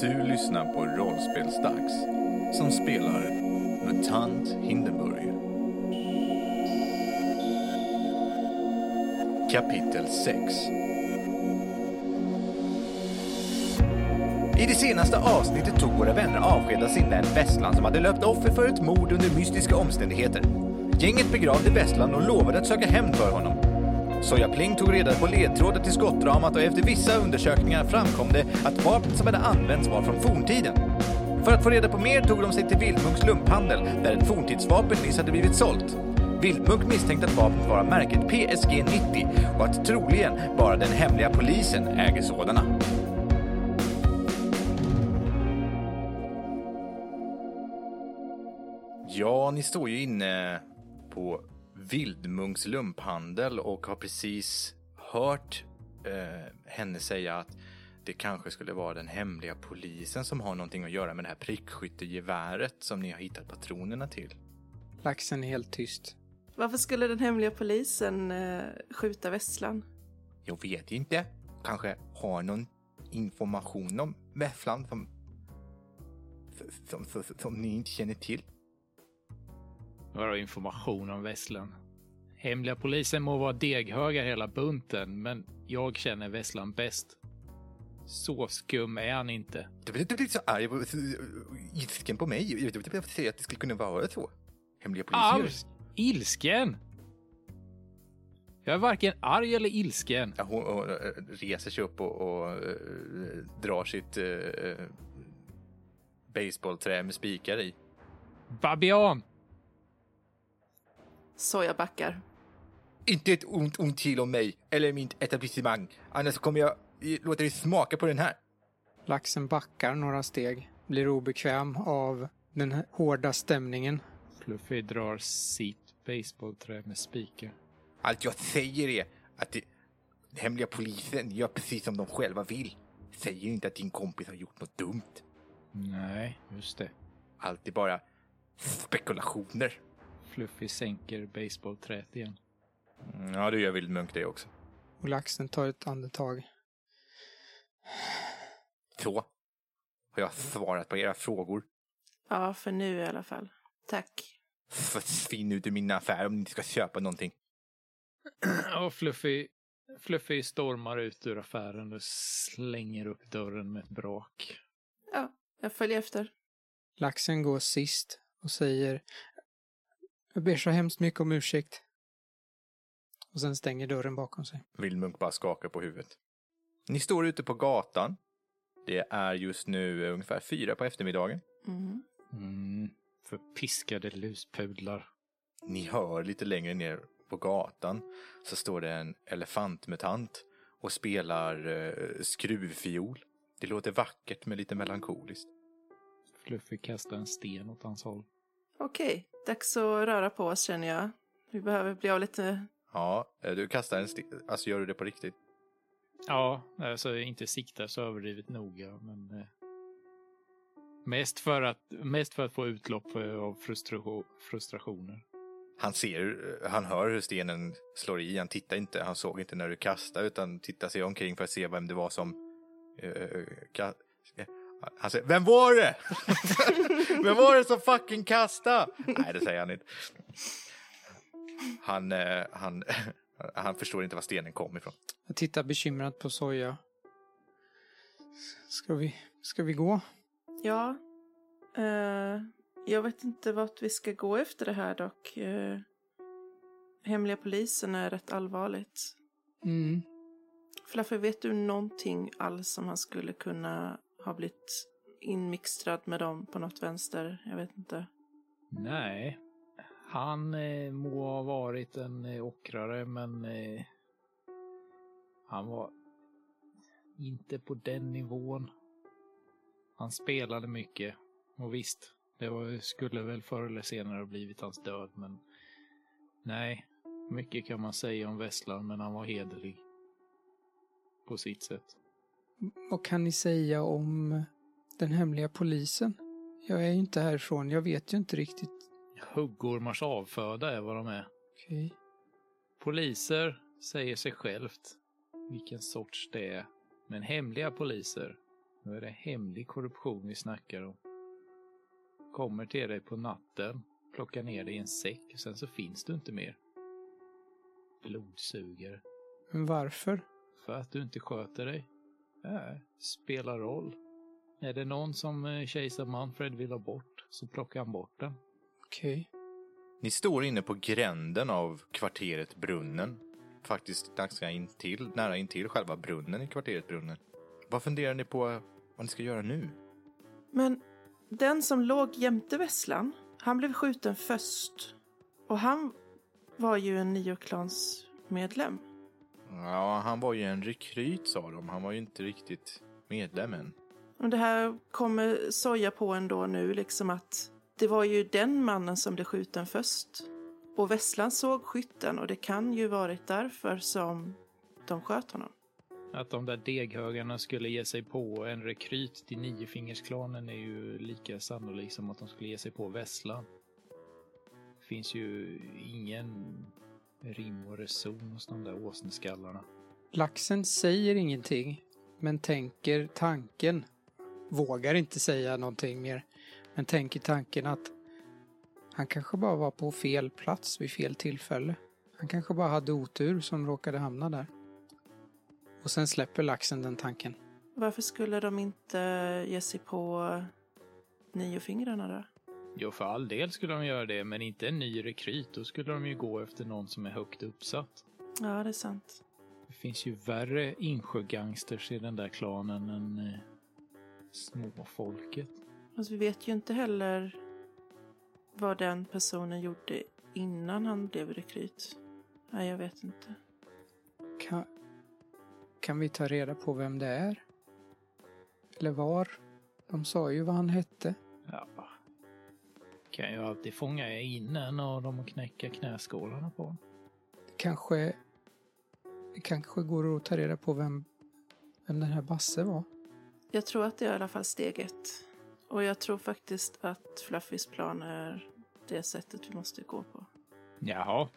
Du lyssnar på Rollspelsdags som spelar MUTANT Hindenburg. Kapitel 6 I det senaste avsnittet tog våra vänner avsked av sin vän Vesslan som hade löpt offer för ett mord under mystiska omständigheter. Gänget begravde Vesslan och lovade att söka hämnd för honom. Soja Pling tog reda på ledtrådar till skottdramat och efter vissa undersökningar framkom det att vapnet som hade använts var från forntiden. För att få reda på mer tog de sig till Vildmunks lumphandel där ett forntidsvapen nyss hade blivit sålt. Vildmunk misstänkte att vapnet var av märket PSG 90 och att troligen bara den hemliga polisen äger sådana. Ja, ni står ju inne på Vildmunks lumphandel och har precis hört eh, henne säga att det kanske skulle vara den hemliga polisen som har någonting att göra med det här prickskyttegeväret som ni har hittat patronerna till. Laxen är helt tyst. Varför skulle den hemliga polisen eh, skjuta Vesslan? Jag vet inte. Kanske har någon information om Vesslan som, som, som, som ni inte känner till. Bara information om Vesslan. Hemliga polisen må vara deghöga hela bunten, men jag känner Vesslan bäst. Så skum är han inte. Du blir så arg och ilsken på mig. Jag vet inte säga att det skulle kunna vara så. Hemliga polisen. Alls! Ilsken! Jag är varken arg eller ilsken. Ja, hon, hon äh, reser sig upp och, och äh, drar sitt äh, baseballträ med spikar i. Babian! Soja backar. Inte ett ont ont till om mig eller mitt etablissemang. Annars kommer jag låta dig smaka på den här. Laxen backar några steg, blir obekväm av den hårda stämningen. Fluffy drar sitt baseballträ med spikar. Allt jag säger är att det, hemliga polisen gör precis som de själva vill. Säger inte att din kompis har gjort något dumt. Nej, just det. Allt är bara spekulationer. Fluffy sänker baseballträet igen. Ja, det gör Vildmunk det också. Och laxen tar ett andetag. Så har jag svarat på era frågor. Ja, för nu i alla fall. Tack. Försvinn ut ur min affär om ni inte ska köpa någonting. Och Fluffy, Fluffy stormar ut ur affären och slänger upp dörren med ett brak. Ja, jag följer efter. Laxen går sist och säger Jag ber så hemskt mycket om ursäkt. Och sen stänger dörren bakom sig. Vildmunk bara skakar på huvudet. Ni står ute på gatan. Det är just nu ungefär fyra på eftermiddagen. Mm. Mm, förpiskade luspudlar. Ni hör lite längre ner på gatan så står det en elefantmutant och spelar eh, skruvfiol. Det låter vackert men lite melankoliskt. Fluffy kastar en sten åt hans håll. Okej, dags att röra på oss känner jag. Vi behöver bli av lite... Ja, eh, du kastar en sten. Alltså gör du det på riktigt? Ja, alltså inte siktar så överdrivet noga, men eh, mest, för att, mest för att få utlopp av frustration, frustrationer. Han ser, han hör hur stenen slår i. Han tittar inte. Han såg inte när du kastade utan tittar sig omkring för att se vem det var som eh, han säger, vem var det? vem var det som fucking kastade? Nej, det säger han inte. Han, eh, han, han förstår inte var stenen kom ifrån. Jag tittar bekymrat på Soja. Ska vi, ska vi gå? Ja. eh, jag vet inte vart vi ska gå efter det här dock. Eh, hemliga polisen är rätt allvarligt. Mm. Fluffy, vet du någonting alls som han skulle kunna har blivit inmixtrad med dem på något vänster? Jag vet inte. Nej, han eh, må ha varit en eh, ockrare, men eh, han var inte på den nivån. Han spelade mycket och visst, det var, skulle väl förr eller senare ha blivit hans död, men nej, mycket kan man säga om Vesslan, men han var hederlig på sitt sätt. Vad kan ni säga om den hemliga polisen? Jag är ju inte härifrån, jag vet ju inte riktigt. Huggormars avföda är vad de är. Okej. Poliser säger sig självt vilken sorts det är. Men hemliga poliser, Då är det hemlig korruption vi snackar om. Kommer till dig på natten, plockar ner dig i en säck sen så finns du inte mer. Blodsugare. Men varför? För att du inte sköter dig. Äh, spelar roll. Är det någon som eh, kejsar Manfred vill ha bort så plockar han bort den. Okej. Ni står inne på gränden av kvarteret Brunnen. Faktiskt ganska intill, nära intill själva brunnen i kvarteret Brunnen. Vad funderar ni på vad ni ska göra nu? Men den som låg jämte Vesslan, han blev skjuten först. Och han var ju en nioklans medlem. Ja, han var ju en rekryt sa de. Han var ju inte riktigt medlem än. Och det här kommer soja på ändå nu, liksom att det var ju den mannen som blev skjuten först. Och Vesslan såg skytten och det kan ju varit därför som de sköt honom. Att de där deghögarna skulle ge sig på en rekryt till Niofingersklanen är ju lika sannolikt som att de skulle ge sig på Vesslan. Det finns ju ingen rim och reson hos de där åsneskallarna. Laxen säger ingenting, men tänker tanken. Vågar inte säga någonting mer, men tänker tanken att han kanske bara var på fel plats vid fel tillfälle. Han kanske bara hade otur som råkade hamna där. Och sen släpper laxen den tanken. Varför skulle de inte ge sig på niofingrarna då? Jo, för all del skulle de göra det, men inte en ny rekryt. Då skulle de ju gå efter någon som är högt uppsatt. Ja, det är sant. Det finns ju värre insjögangsters i den där klanen än eh, småfolket. Fast vi vet ju inte heller vad den personen gjorde innan han blev rekryt. Nej, jag vet inte. Kan, kan vi ta reda på vem det är? Eller var? De sa ju vad han hette. Ja. Kan ju alltid fånga in en av dem och knäcka knäskålarna på honom. Kanske, det kanske går att ta reda på vem, vem den här Basse var. Jag tror att det är i alla fall steg ett. Och jag tror faktiskt att Fluffys plan är det sättet vi måste gå på. Jaha.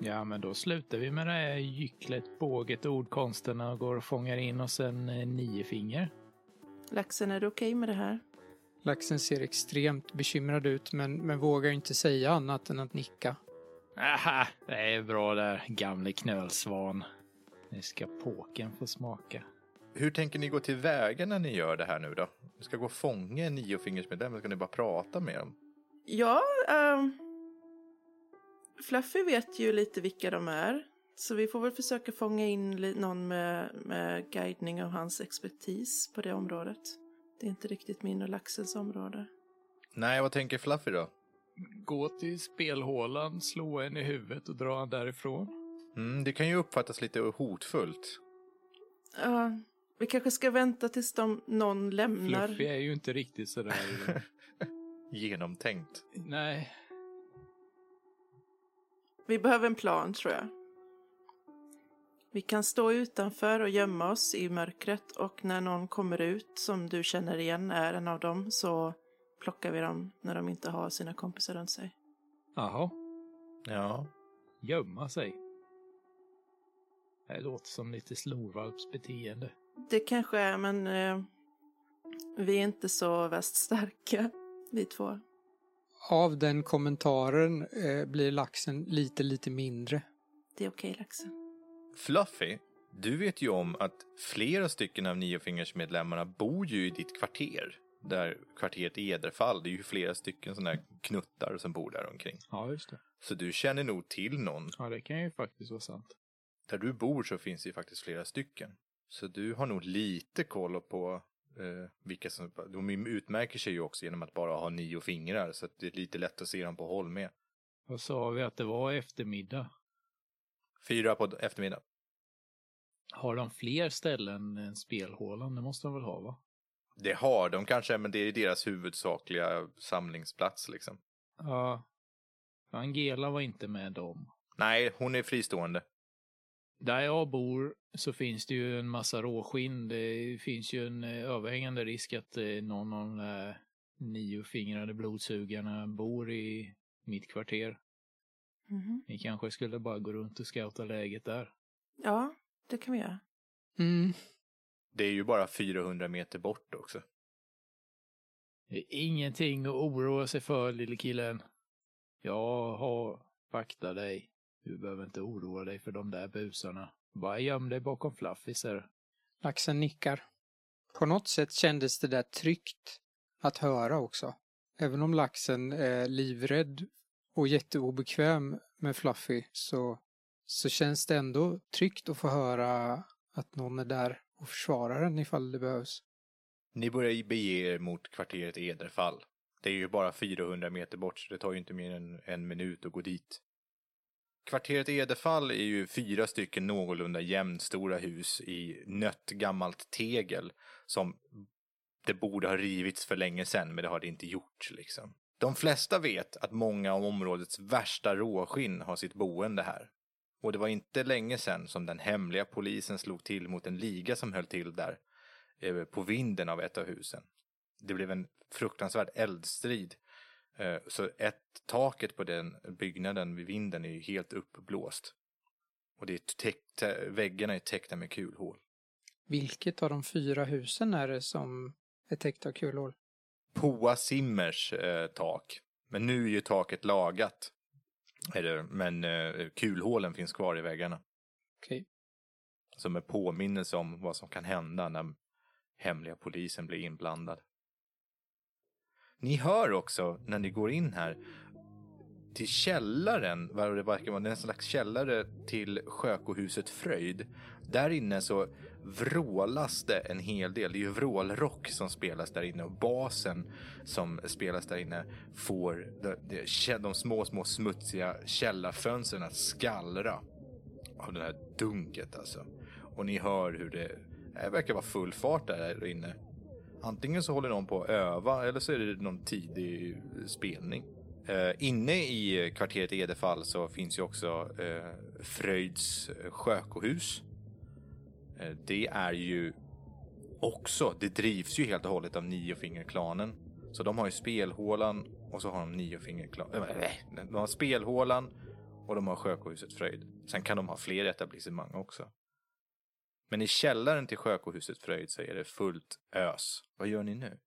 Ja, men då slutar vi med det här gycklet, båget, ordkonsterna och går och fångar in oss en eh, niofinger. Laxen, är du okej med det här? Laxen ser extremt bekymrad ut men, men vågar inte säga annat än att nicka. Aha, det är bra där, gamle knölsvan. Nu ska påken få smaka. Hur tänker ni gå tillväga när ni gör det här nu då? Ni ska gå och fånga en niofingersmedlem, ska ni bara prata med dem? Ja, um, Fluffy vet ju lite vilka de är. Så vi får väl försöka fånga in någon med, med guidning av hans expertis på det området. Det är inte riktigt min och laxens område. Nej, vad tänker Fluffy då? Gå till spelhålan, slå en i huvudet och dra han därifrån. Mm, det kan ju uppfattas lite hotfullt. Ja, vi kanske ska vänta tills de, någon lämnar. Fluffy är ju inte riktigt sådär... Genomtänkt. Nej, Vi behöver en plan tror jag. Vi kan stå utanför och gömma oss i mörkret och när någon kommer ut som du känner igen är en av dem så plockar vi dem när de inte har sina kompisar runt sig. jaha, Ja. gömma sig. Det låter som lite slorvalpsbeteende. Det kanske är, men eh, vi är inte så värst starka, vi två. Av den kommentaren eh, blir laxen lite, lite mindre. Det är okej, laxen. Fluffy, du vet ju om att flera stycken av niofingersmedlemmarna bor ju i ditt kvarter. Där kvarteret Ederfall, det är ju flera stycken sådana här knuttar som bor där omkring. Ja, just det. Så du känner nog till någon. Ja, det kan ju faktiskt vara sant. Där du bor så finns det ju faktiskt flera stycken. Så du har nog lite koll på eh, vilka som... De utmärker sig ju också genom att bara ha nio fingrar. Så att det är lite lätt att se dem på håll med. Vad sa vi att det var eftermiddag? Fyra på eftermiddag. Har de fler ställen än spelhålan? Det måste de väl ha, va? Det har de kanske, men det är deras huvudsakliga samlingsplats liksom. Ja. Angela var inte med dem. Nej, hon är fristående. Där jag bor så finns det ju en massa råskinn. Det finns ju en eh, överhängande risk att eh, någon av de där niofingrade blodsugarna bor i mitt kvarter. Mhm. Ni kanske skulle bara gå runt och scouta läget där. Ja, det kan vi göra. Mm. Det är ju bara 400 meter bort också. Det är ingenting att oroa sig för, lille killen. Jag har vaktat dig. Du behöver inte oroa dig för de där busarna. Bara göm dig bakom fluffiser. Laxen nickar. På något sätt kändes det där tryggt att höra också. Även om laxen är livrädd och jätteobekväm med Fluffy så, så känns det ändå tryggt att få höra att någon är där och försvarar den ifall det behövs. Ni börjar bege er mot kvarteret Ederfall. Det är ju bara 400 meter bort så det tar ju inte mer än en minut att gå dit. Kvarteret Edefall är ju fyra stycken någorlunda jämnstora hus i nött gammalt tegel som det borde ha rivits för länge sedan men det har det inte gjort liksom. De flesta vet att många av områdets värsta råskinn har sitt boende här. Och det var inte länge sedan som den hemliga polisen slog till mot en liga som höll till där eh, på vinden av ett av husen. Det blev en fruktansvärd eldstrid. Eh, så ett, taket på den byggnaden vid vinden är ju helt uppblåst. Och det är täckt, väggarna är täckta med kulhål. Vilket av de fyra husen är det som är täckt av kulhål? Poa Simmers eh, tak. Men nu är ju taket lagat. Det, men eh, kulhålen finns kvar i väggarna. Okej. Som en påminnelse om vad som kan hända när hemliga polisen blir inblandad. Ni hör också när ni går in här till källaren, vad det verkar vara en slags källare till Sjökohuset Fröjd. Där inne så vrålas det en hel del. Det är ju vrålrock som spelas där inne och basen som spelas där inne får de, de, de små, små smutsiga källarfönstren att skallra av det här dunket alltså. Och ni hör hur det, det verkar vara full fart där inne. Antingen så håller någon på att öva eller så är det någon tidig spelning. Eh, inne i kvarteret Edefall så finns ju också eh, Fröjds eh, sjökohus. Det är ju också, det drivs ju helt och hållet av Niofingerklanen. Så de har ju spelhålan och så har de Niofingerklanen. Äh, de har spelhålan och de har sjökohuset Fröjd. Sen kan de ha fler etablissemang också. Men i källaren till Sjökohuset Fröjd så är det fullt ös. Vad gör ni nu?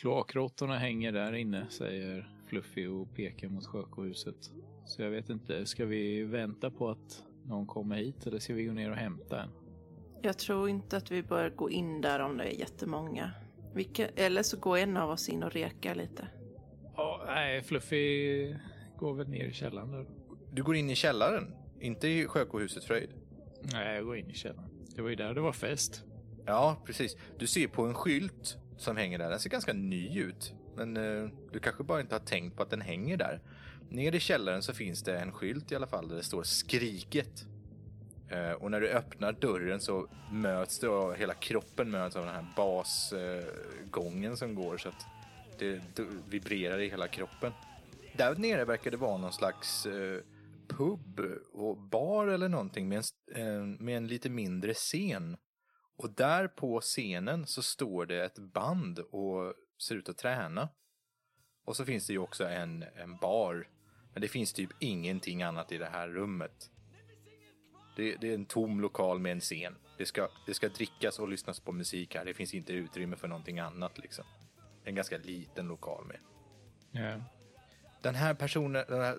Kloakråttorna hänger där inne, säger Fluffy och pekar mot Sjökohuset. Så jag vet inte, ska vi vänta på att någon kommer hit eller ska vi gå ner och hämta en? Jag tror inte att vi bör gå in där om det är jättemånga. Vi kan, eller så går en av oss in och rekar lite. Ja, nej, Fluffy går väl ner i källaren då. Du går in i källaren, inte i Sjökohuset Fröjd. Nej, jag går in i källaren. Det var ju där det var fest. Ja, precis. Du ser på en skylt som hänger där. Den ser ganska ny ut. Men eh, du kanske bara inte har tänkt på att den hänger där. Nere i källaren så finns det en skylt i alla fall där det står Skriket. Eh, och när du öppnar dörren så möts du och hela kroppen möts av den här basgången eh, som går så att det vibrerar i hela kroppen. Där nere verkar det vara någon slags eh, pub och bar eller någonting med en, eh, med en lite mindre scen. Och där på scenen så står det ett band och ser ut att träna. Och så finns det ju också en, en bar. Men det finns typ ingenting annat i det här rummet. Det, det, är en tom lokal med en scen. Det ska, det ska drickas och lyssnas på musik här. Det finns inte utrymme för någonting annat liksom. En ganska liten lokal med. Ja. Den här personen, de här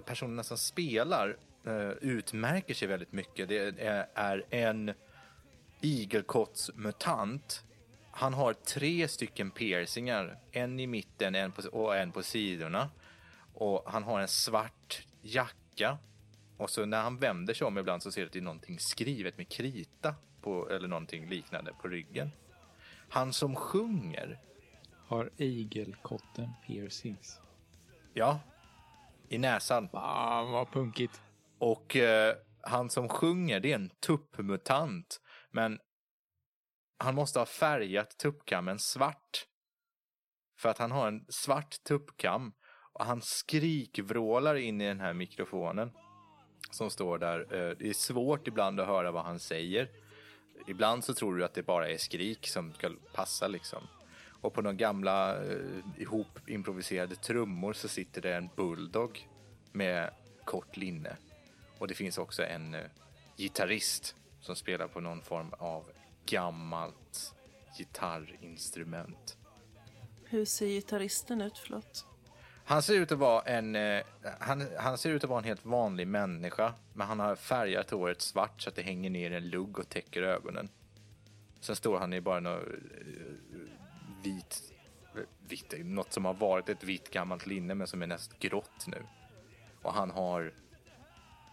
personerna som spelar uh, utmärker sig väldigt mycket. Det är en igelkottsmutant. Han har tre stycken piercingar. En i mitten en på, och en på sidorna. Och han har en svart jacka. Och så när han vänder sig om ibland så ser det att det är någonting skrivet med krita på, eller någonting liknande på ryggen. Han som sjunger. Har igelkotten piercings? Ja. I näsan. Fan vad punkigt. Och eh, han som sjunger det är en tuppmutant. Men han måste ha färgat tuppkammen svart. För att han har en svart tuppkam. Och han skrikvrålar in i den här mikrofonen. Som står där. Eh, det är svårt ibland att höra vad han säger. Ibland så tror du att det bara är skrik som ska passa liksom. Och på de gamla eh, ihop improviserade trummor så sitter det en bulldog med kort linne. Och det finns också en eh, gitarrist som spelar på någon form av gammalt gitarrinstrument. Hur ser gitarristen ut? Förlåt. Han ser ut att vara en, eh, han, han ser ut att vara en helt vanlig människa, men han har färgat håret svart så att det hänger ner en lugg och täcker ögonen. Sen står han i bara något eh, vit, vitt, något som har varit ett vitt gammalt linne men som är nästan grått nu. Och han har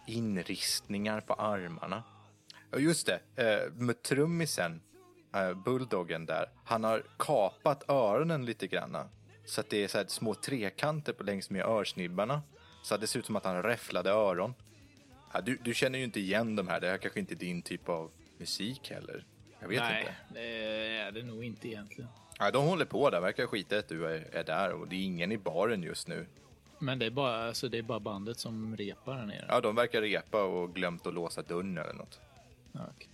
inristningar på armarna. Och just det, eh, med trummisen, eh, bulldoggen där, han har kapat öronen lite granna. Så att det är så här små trekanter på längs med örsnibbarna. Så att det ser ut som att han räfflade öron. Ja, du, du känner ju inte igen de här, det här kanske inte är din typ av musik heller. Jag vet Nej, inte. det är det nog inte egentligen. Ja, de håller på där, verkar skita att du är, är där och det är ingen i baren just nu. Men det är bara, alltså, det är bara bandet som repar där nere. Ja, de verkar repa och glömt att låsa dörren eller något. Okay. okej.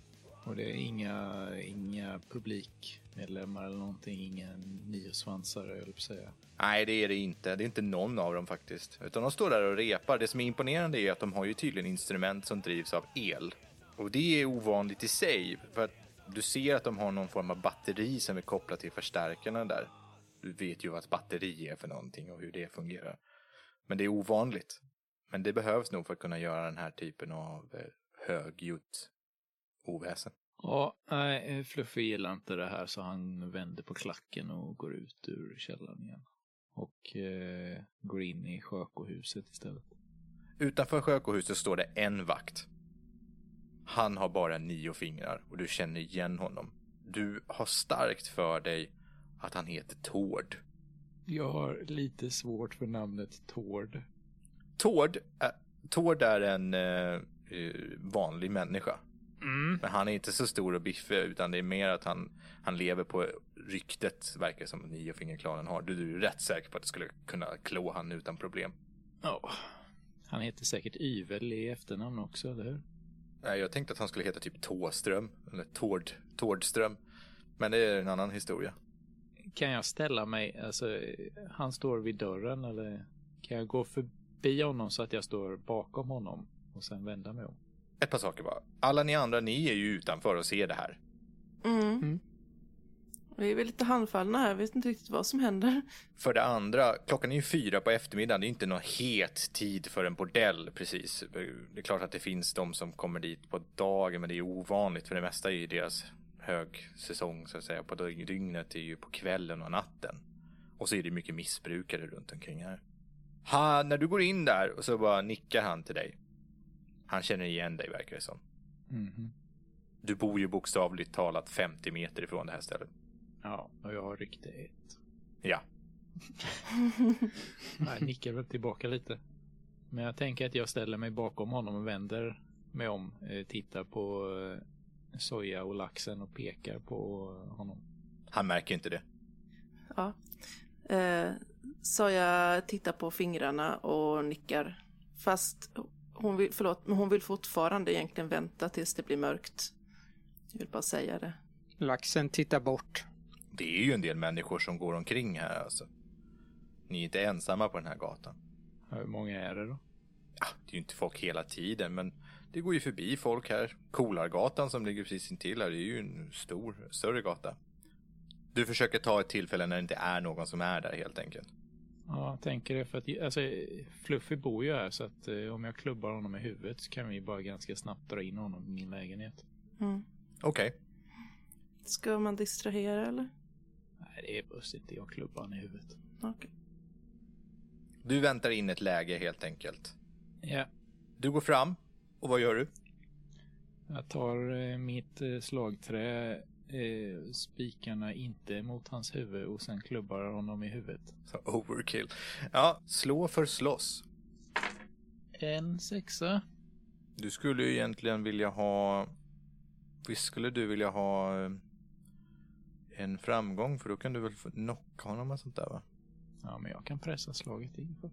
Och det är inga, inga publikmedlemmar eller någonting, inga niosvansare jag höll på att säga. Nej, det är det inte. Det är inte någon av dem faktiskt. Utan de står där och repar. Det som är imponerande är att de har ju tydligen instrument som drivs av el. Och det är ovanligt i sig. För att du ser att de har någon form av batteri som är kopplat till förstärkarna där. Du vet ju vad ett batteri är för någonting och hur det fungerar. Men det är ovanligt. Men det behövs nog för att kunna göra den här typen av eh, högljutt oväsen. Ja, nej, Fluffy gillar inte det här så han vänder på klacken och går ut ur källaren igen. Och eh, går in i sjökohuset istället. Utanför sjökohuset står det en vakt. Han har bara nio fingrar och du känner igen honom. Du har starkt för dig att han heter Tord. Jag har lite svårt för namnet Tord. Tord, äh, Tord är en eh, eh, vanlig människa. Mm. Men han är inte så stor och biffig utan det är mer att han, han lever på ryktet verkar som niofingerklanen har. Du, du är rätt säker på att du skulle kunna klå han utan problem. Ja, han heter säkert Yvel i efternamn också, eller hur? Nej, jag tänkte att han skulle heta typ Tåström eller Tord, Tordström. Men det är en annan historia. Kan jag ställa mig, alltså han står vid dörren eller kan jag gå förbi honom så att jag står bakom honom och sen vända mig om? Ett par saker bara. Alla ni andra, ni är ju utanför och ser det här. Mm. Mm. Vi är väl lite handfallna här, vet inte riktigt vad som händer. För det andra, klockan är ju fyra på eftermiddagen. Det är inte någon het tid för en bordell precis. Det är klart att det finns de som kommer dit på dagen, men det är ovanligt. För det mesta är ju deras högsäsong så att säga på dygnet är ju på kvällen och natten. Och så är det mycket missbrukare runt omkring här. Ha, när du går in där och så bara nickar han till dig. Han känner igen dig verkar det som. Mhm. Du bor ju bokstavligt talat 50 meter ifrån det här stället. Ja, och jag har rykte ett. Ja, Jag nickar väl tillbaka lite. Men jag tänker att jag ställer mig bakom honom och vänder mig om, eh, tittar på eh, soja och laxen och pekar på honom. han märker inte det. Ja. Eh, så jag tittar på fingrarna och nickar. Fast hon vill, förlåt, men hon vill fortfarande egentligen vänta tills det blir mörkt. Jag vill bara säga det. Laxen tittar bort. Det är ju en del människor som går omkring här alltså. Ni är inte ensamma på den här gatan. Hur många är det då? Ja, det är ju inte folk hela tiden, men det går ju förbi folk här. Kolargatan som ligger precis intill här, det är ju en stor, större gata. Du försöker ta ett tillfälle när det inte är någon som är där helt enkelt. Ja, jag tänker det för att alltså, Fluffy bor ju här så att eh, om jag klubbar honom i huvudet så kan vi bara ganska snabbt dra in honom i min lägenhet. Mm. Okej, Ska man distrahera eller? Nej, det behövs inte. Jag klubbar honom i huvudet. Okej. du väntar in ett läge helt enkelt. Ja, Du går fram och vad gör du? jag tar eh, mitt eh, slagträ, eh, spikarna inte mot hans huvud och sen klubbar honom i huvudet. Så overkill. Ja, slå för slåss. En sexa. Du skulle ju egentligen vilja ha... Visst skulle du vilja ha eh, en framgång för då kan du väl knocka honom och sånt där va? Ja, men jag kan pressa slaget inför.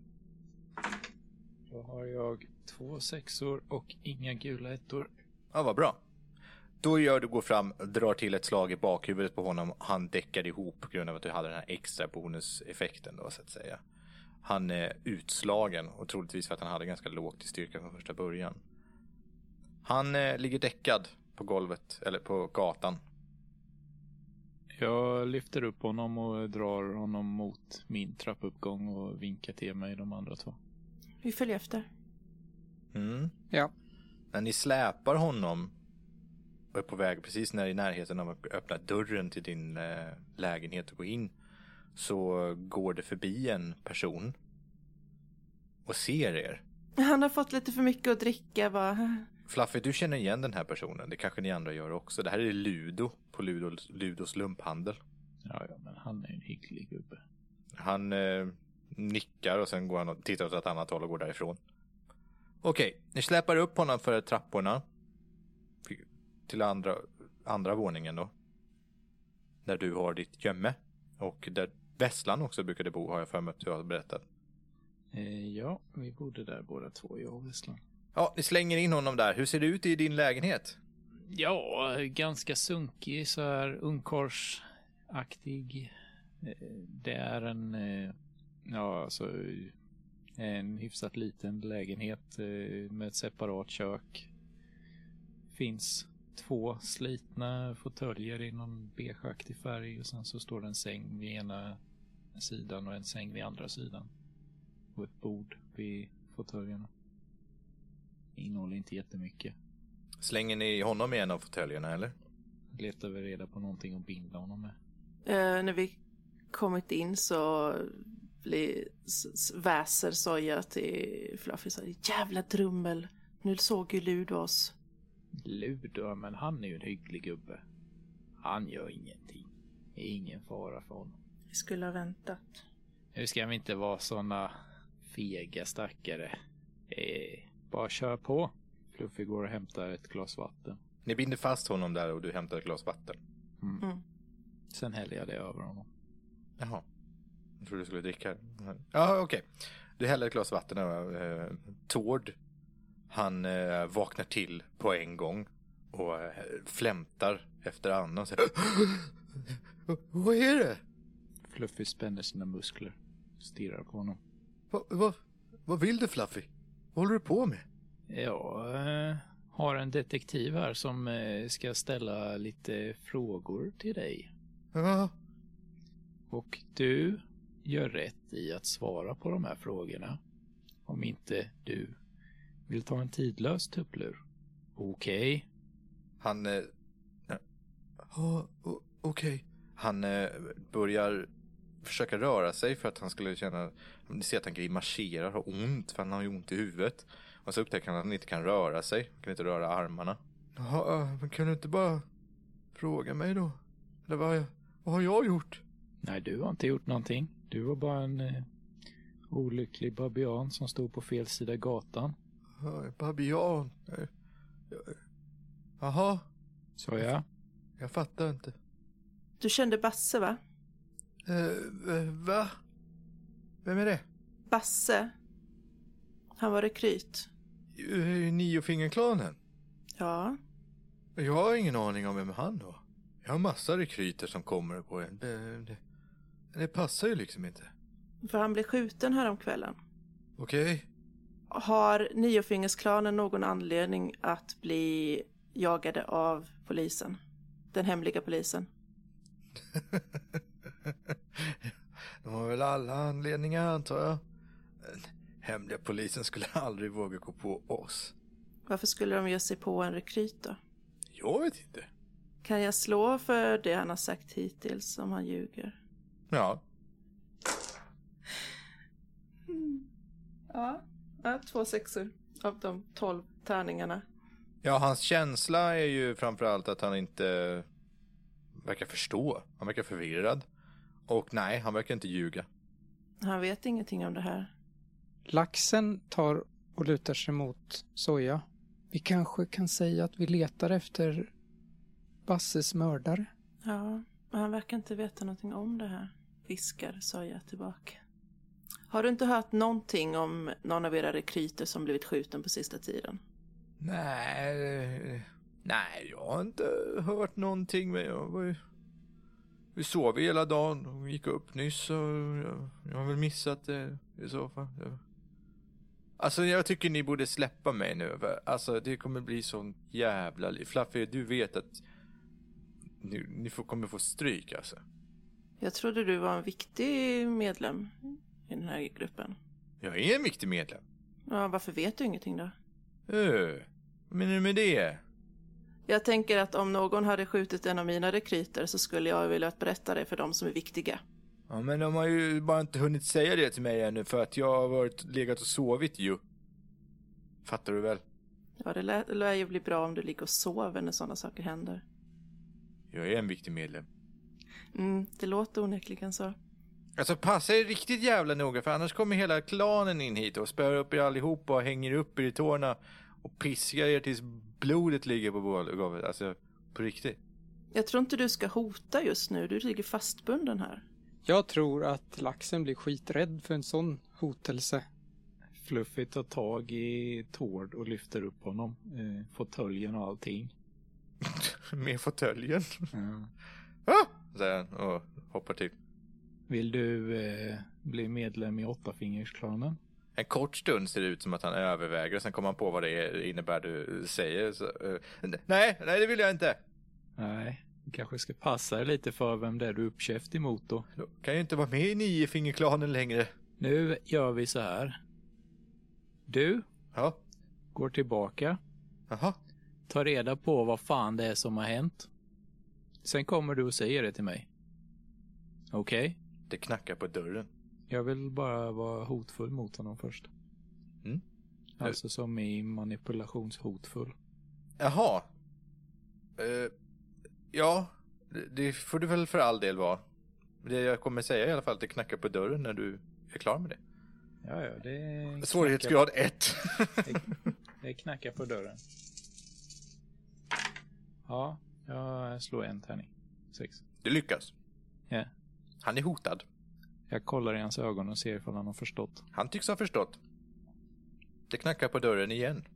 Då har jag två sexor och inga gula ettor. Ja, vad bra. Då gör du går fram, drar till ett slag i bakhuvudet på honom. Han däckar ihop på grund av att du hade den här extra bonuseffekten då så att säga. Han är utslagen och troligtvis för att han hade ganska lågt i styrka från första början. Han eh, ligger däckad på golvet, eller på gatan. Jag lyfter upp honom och drar honom mot min trappuppgång och vinkar till mig de andra två. Vi följer efter. Mm. Ja. När ni släpar honom och är på väg precis när i närheten av att öppna dörren till din eh, lägenhet och gå in så går det förbi en person och ser er. Han har fått lite för mycket att dricka va? Fluffy, du känner igen den här personen. Det kanske ni andra gör också. Det här är Ludo på Ludos, Ludos lumphandel. Ja, ja, men han är en hygglig gubbe. Han eh, nickar och sen går han och tittar åt ett annat håll och går därifrån. Okej, ni släpar upp honom för trapporna. Till andra, andra våningen då. Där du har ditt gömme. Och där Vesslan också brukade bo har jag för mig att du har berättat. Eh, ja, vi bodde där båda två, jag och Vesslan. Ja, ni slänger in honom där. Hur ser det ut i din lägenhet? Ja, ganska sunkig så här ungkarlsaktig. Eh, Det är en, eh, ja alltså en hyfsat liten lägenhet eh, med ett separat kök. Finns två slitna fåtöljer i någon beigeaktig färg och sen så står det en säng vid ena sidan och en säng vid andra sidan. Och ett bord vid fåtöljerna. Innehåller inte jättemycket. Slänger ni honom i en av fåtöljerna eller? Letar vi reda på någonting att binda honom med. Eh, när vi kommit in så blir, väser Soja till Fluffy så här, jävla drummel. Nu såg ju Lud oss. Ludo, men han är ju en hygglig gubbe. Han gör ingenting. Det är ingen fara för honom. Vi skulle ha väntat. Nu ska vi inte vara såna fega stackare. Eh, bara kör på. Fluffy går och hämtar ett glas vatten. Ni binder fast honom där och du hämtar ett glas vatten. Mm. Mm. Sen häller jag det över honom. Jaha. Jag trodde du skulle dricka. Ja, okej. Du häller ett glas vatten över. Eh, Tord, han eh, vaknar till på en gång och eh, flämtar efter andan och säger Vad är det? Fluffy spänner sina muskler. Stirrar på honom. Vad va, vad vill du Fluffy? Vad håller du på med? Jag eh, har en detektiv här som eh, ska ställa lite frågor till dig. Ja, Och du gör rätt i att svara på de här frågorna. Om inte du vill ta en tidlös tupplur. Okej. han... Eh, ja, okej. Han eh, börjar försöka röra sig för att han skulle känna... Ni ser att han grimaserar, har ont för han har ju ont i huvudet. Och så upptäcker han att han inte kan röra sig. Han kan inte röra armarna. Ja, men kan du inte bara fråga mig då? Eller vad, har jag- vad har jag gjort? Nej, du har inte gjort någonting. Du var bara en eh, olycklig babian som stod på fel sida gatan. Ja, Babian. Eh, Jaha, Så jag. jag fattar inte. Du kände Basse va? Eh, eh, va? Vem är det? Basse. Han var rekryt. Uh, Niofingerklanen? Ja. Jag har ingen aning om vem han var. Jag har massa rekryter som kommer på en. Det, det, det passar ju liksom inte. För han blev skjuten här om kvällen. Okej? Har Niofingersklanen någon anledning att bli jagade av polisen? Den hemliga polisen? De har väl alla anledningar antar jag. Hemliga polisen skulle aldrig våga gå på oss. Varför skulle de ge sig på en rekryt då? Jag vet inte. Kan jag slå för det han har sagt hittills om han ljuger? Ja, Ja, ja två sexor av de tolv tärningarna. Ja, hans känsla är ju framförallt att han inte verkar förstå. Han verkar förvirrad. Och nej, han verkar inte ljuga. Han vet ingenting om det här. Laxen tar och lutar sig mot Soja. Vi kanske kan säga att vi letar efter Basses mördare. Ja, men han verkar inte veta någonting om det här. Viskar Soja tillbaka. Har du inte hört någonting om någon av era rekryter som blivit skjuten på sista tiden? Nej, nej, jag har inte hört någonting. Men jag var ju... Vi sov hela dagen och gick upp nyss och jag, jag har väl missat det i så fall. Jag... Alltså jag tycker ni borde släppa mig nu. Alltså det kommer bli sån jävla liv. Fluffy, du vet att Ni, ni får, kommer få stryk alltså. Jag trodde du var en viktig medlem i den här gruppen. Jag är en viktig medlem. Ja, varför vet du ingenting då? Öh, vad menar du med det? Jag tänker att om någon hade skjutit en av mina rekryter så skulle jag vilja berätta det för de som är viktiga. Ja, men de har ju bara inte hunnit säga det till mig ännu för att jag har varit legat och sovit ju. Fattar du väl? Ja, det lär, lär ju bli bra om du ligger och sover när sådana saker händer. Jag är en viktig medlem. Mm, det låter onekligen så. Alltså passa er riktigt jävla noga för annars kommer hela klanen in hit och spöar upp er allihopa och hänger upp er i tårna och piskar er tills blodet ligger på golvet. Alltså på riktigt. Jag tror inte du ska hota just nu, du ligger fastbunden här. Jag tror att laxen blir skiträdd för en sån hotelse. Fluffy tar tag i Tord och lyfter upp honom. Eh, fåtöljen och allting. Med fåtöljen. Mm. Ah! Säger han och hoppar till. Vill du eh, bli medlem i Åttafingersklanen? En kort stund ser det ut som att han överväger, sen kommer han på vad det är- innebär du säger. Så, eh, nej, nej det vill jag inte. Nej, du kanske ska passa dig lite för vem det är du är uppkäft emot då. Då kan jag ju inte vara med i Niofingerklanen längre. Nu gör vi så här. Du Ja, går tillbaka, jaha. tar reda på vad fan det är som har hänt. Sen kommer du och säger det till mig. Okej? Det knackar på dörren. Jag vill bara vara hotfull mot honom först. Mm. Alltså som i manipulationshotfull. Jaha. Eh, ja, det, får du väl för all del vara. Det jag kommer säga i alla fall att det knackar på dörren när du är klar med det. Ja, ja, det Svårighetsgrad 1. Det, det knackar på dörren. Ja, jag slår en tärning. Sex. Du lyckas. Ja. Han är hotad. Jag kollar i hans ögon och ser ifall han har förstått. Han tycks ha förstått. Det knackar på dörren igen.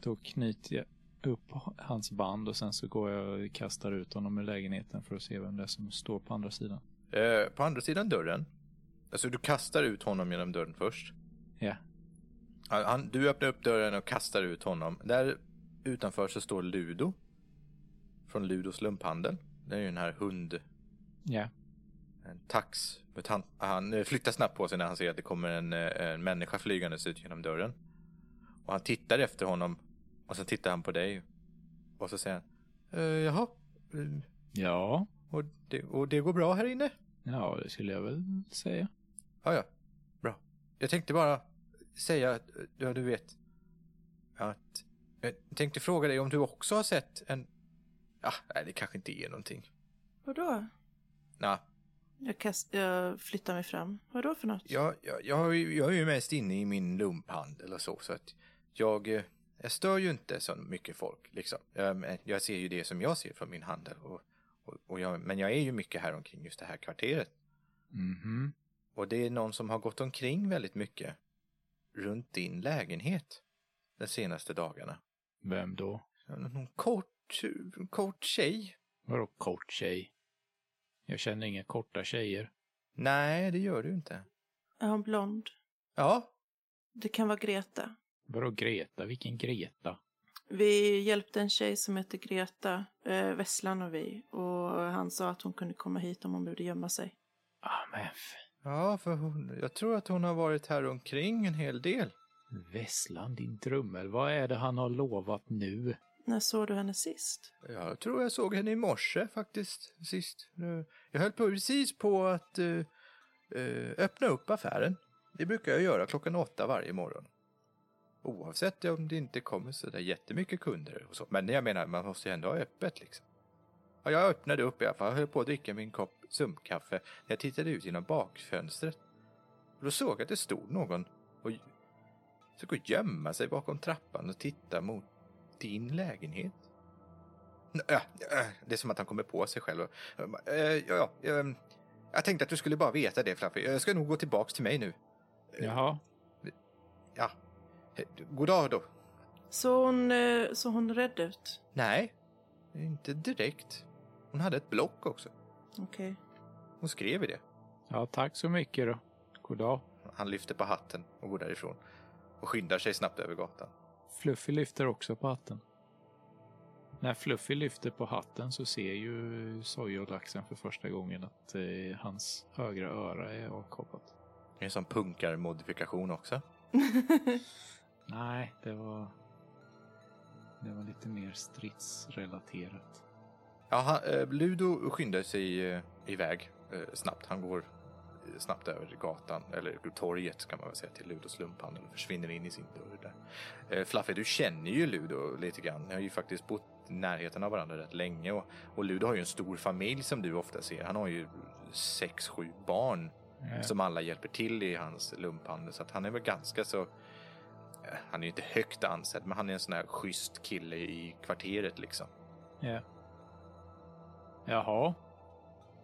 Då knyter jag upp hans band och sen så går jag och kastar ut honom ur lägenheten för att se vem det är som står på andra sidan. Eh, på andra sidan dörren. Alltså du kastar ut honom genom dörren först. Ja. Han, du öppnar upp dörren och kastar ut honom. Där utanför så står Ludo. Från Ludos lumphandel. Det är ju den här hund... Ja. En tax. mutant. Han eh, flyttar snabbt på sig när han ser att det kommer en, eh, en människa flygandes ut genom dörren. Och han tittar efter honom. Och så tittar han på dig. Och så säger han. "Eh, jaha. eh, Ja. Och det, och det går bra här inne? Ja, det skulle jag väl säga. Ja, ja. Bra. Jag tänkte bara säga, att, ja du vet, att jag tänkte fråga dig om du också har sett en... Ja, nej, det kanske inte är någonting. Vadå? Nej, Jag, kast, jag flyttar mig fram. Vadå för något? jag, jag, jag, är ju- jag är ju mest inne i min lumphandel och så, så att jag, eh, jag stör ju inte så mycket folk, liksom. Jag, jag ser ju det som jag ser från min handel. Och, och, och jag, men jag är ju mycket här omkring just det här kvarteret. Mhm. Och det är någon som har gått omkring väldigt mycket runt din lägenhet de senaste dagarna. Vem då? Någon kort, kort tjej. Vadå kort tjej? Jag känner inga korta tjejer. Nej, det gör du inte. Är hon blond? Ja, Det kan vara Greta. Vadå Greta? Vilken Greta? Vi hjälpte en tjej som heter Greta, eh, Vesslan och vi. Och han sa att hon kunde komma hit om hon behövde gömma sig. Ah, men ja för hon, jag tror att hon har varit här omkring en hel del. Vesslan, din drummel. Vad är det han har lovat nu? När såg du henne sist? Jag tror jag såg henne i morse faktiskt, sist. Jag höll precis på att uh, öppna upp affären. Det brukar jag göra klockan åtta varje morgon. Oavsett om det inte kommer så där jättemycket kunder och så. Men jag menar, man måste ju ändå ha öppet liksom. Ja, jag öppnade upp i alla fall. Jag höll på att dricka min kopp sumpkaffe när jag tittade ut genom bakfönstret. Och då såg jag att det stod någon och försökte gömma sig bakom trappan och titta mot din lägenhet. Ja, äh, det är som att han kommer på sig själv. äh, Ja, ja, ehm, jag tänkte att du skulle bara veta det, Fluffy. Jag ska nog gå tillbaks till mig nu. Jaha. Ja. Eh, God dag då. Så hon, eh, så hon rädd ut? Nej, inte direkt. Hon hade ett block också. Okej. Hon skrev i det. Ja, tack så mycket då. God dag. Han lyfter på hatten och går därifrån. Och skyndar sig snabbt över gatan. Fluffy lyfter också på hatten. När Fluffy lyfter på hatten så ser ju sojolaxen för första gången att eh, hans högra öra är avkappat. Det är en sån punkarmodifikation också. Nej, det var... Det var lite mer stridsrelaterat. Ja, han, eh, Ludo skyndar sig eh, iväg eh, snabbt. Han går snabbt över gatan, eller torget kan man väl säga, till Ludos lumphandel och försvinner in i sin dörr där. Eh, Fluffy, du känner ju Ludo lite grann. Ni har ju faktiskt bott i närheten av varandra rätt länge och, och Ludo har ju en stor familj som du ofta ser. Han har ju sex, sju barn Eh, som alla hjälper till i hans lumphandel. Så att han är väl ganska så... eh, Han är ju inte högt ansedd, men han är en sån här schysst kille i kvarteret liksom. ja. Jaha.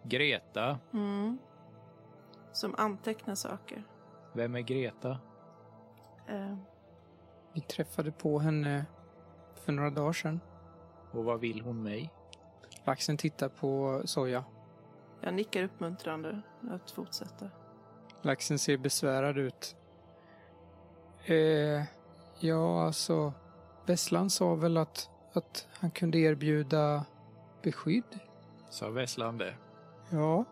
Greta. Mm. Som antecknar saker. Vem är Greta? Eh, Vi träffade på henne för några dagar sedan. Och vad vill hon mig? Laxen tittar på Soja. jag nickar uppmuntrande att fortsätta. Laxen ser besvärad ut. Eh, ja, alltså. Vesslan sa väl att, att han kunde erbjuda beskydd? Sa Vesslan det? Ja,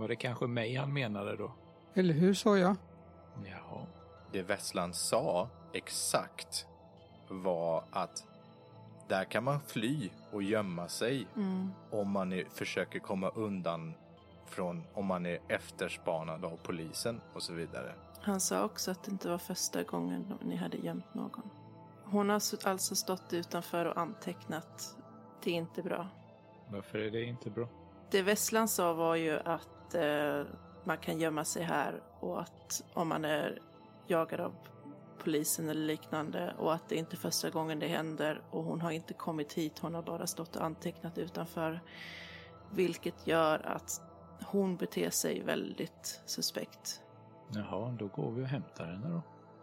Var det kanske mig han menade då? eller hur sa jag? Jaha. Det Vesslan sa exakt var att där kan man fly och gömma sig Mm. om man är, försöker komma undan från om man är efterspanad av polisen och så vidare. Han sa också att det inte var första gången ni hade gömt någon. Hon har alltså stått utanför och antecknat. Det är inte bra. Varför är det inte bra? Det Vesslan sa var ju att eh, man kan gömma sig här och att om man är jagad av polisen eller liknande och att det inte är första gången det händer och hon har inte kommit hit, hon har bara stått och antecknat utanför. Vilket gör att hon beter sig väldigt suspekt. Jaha, då går vi och hämtar henne då.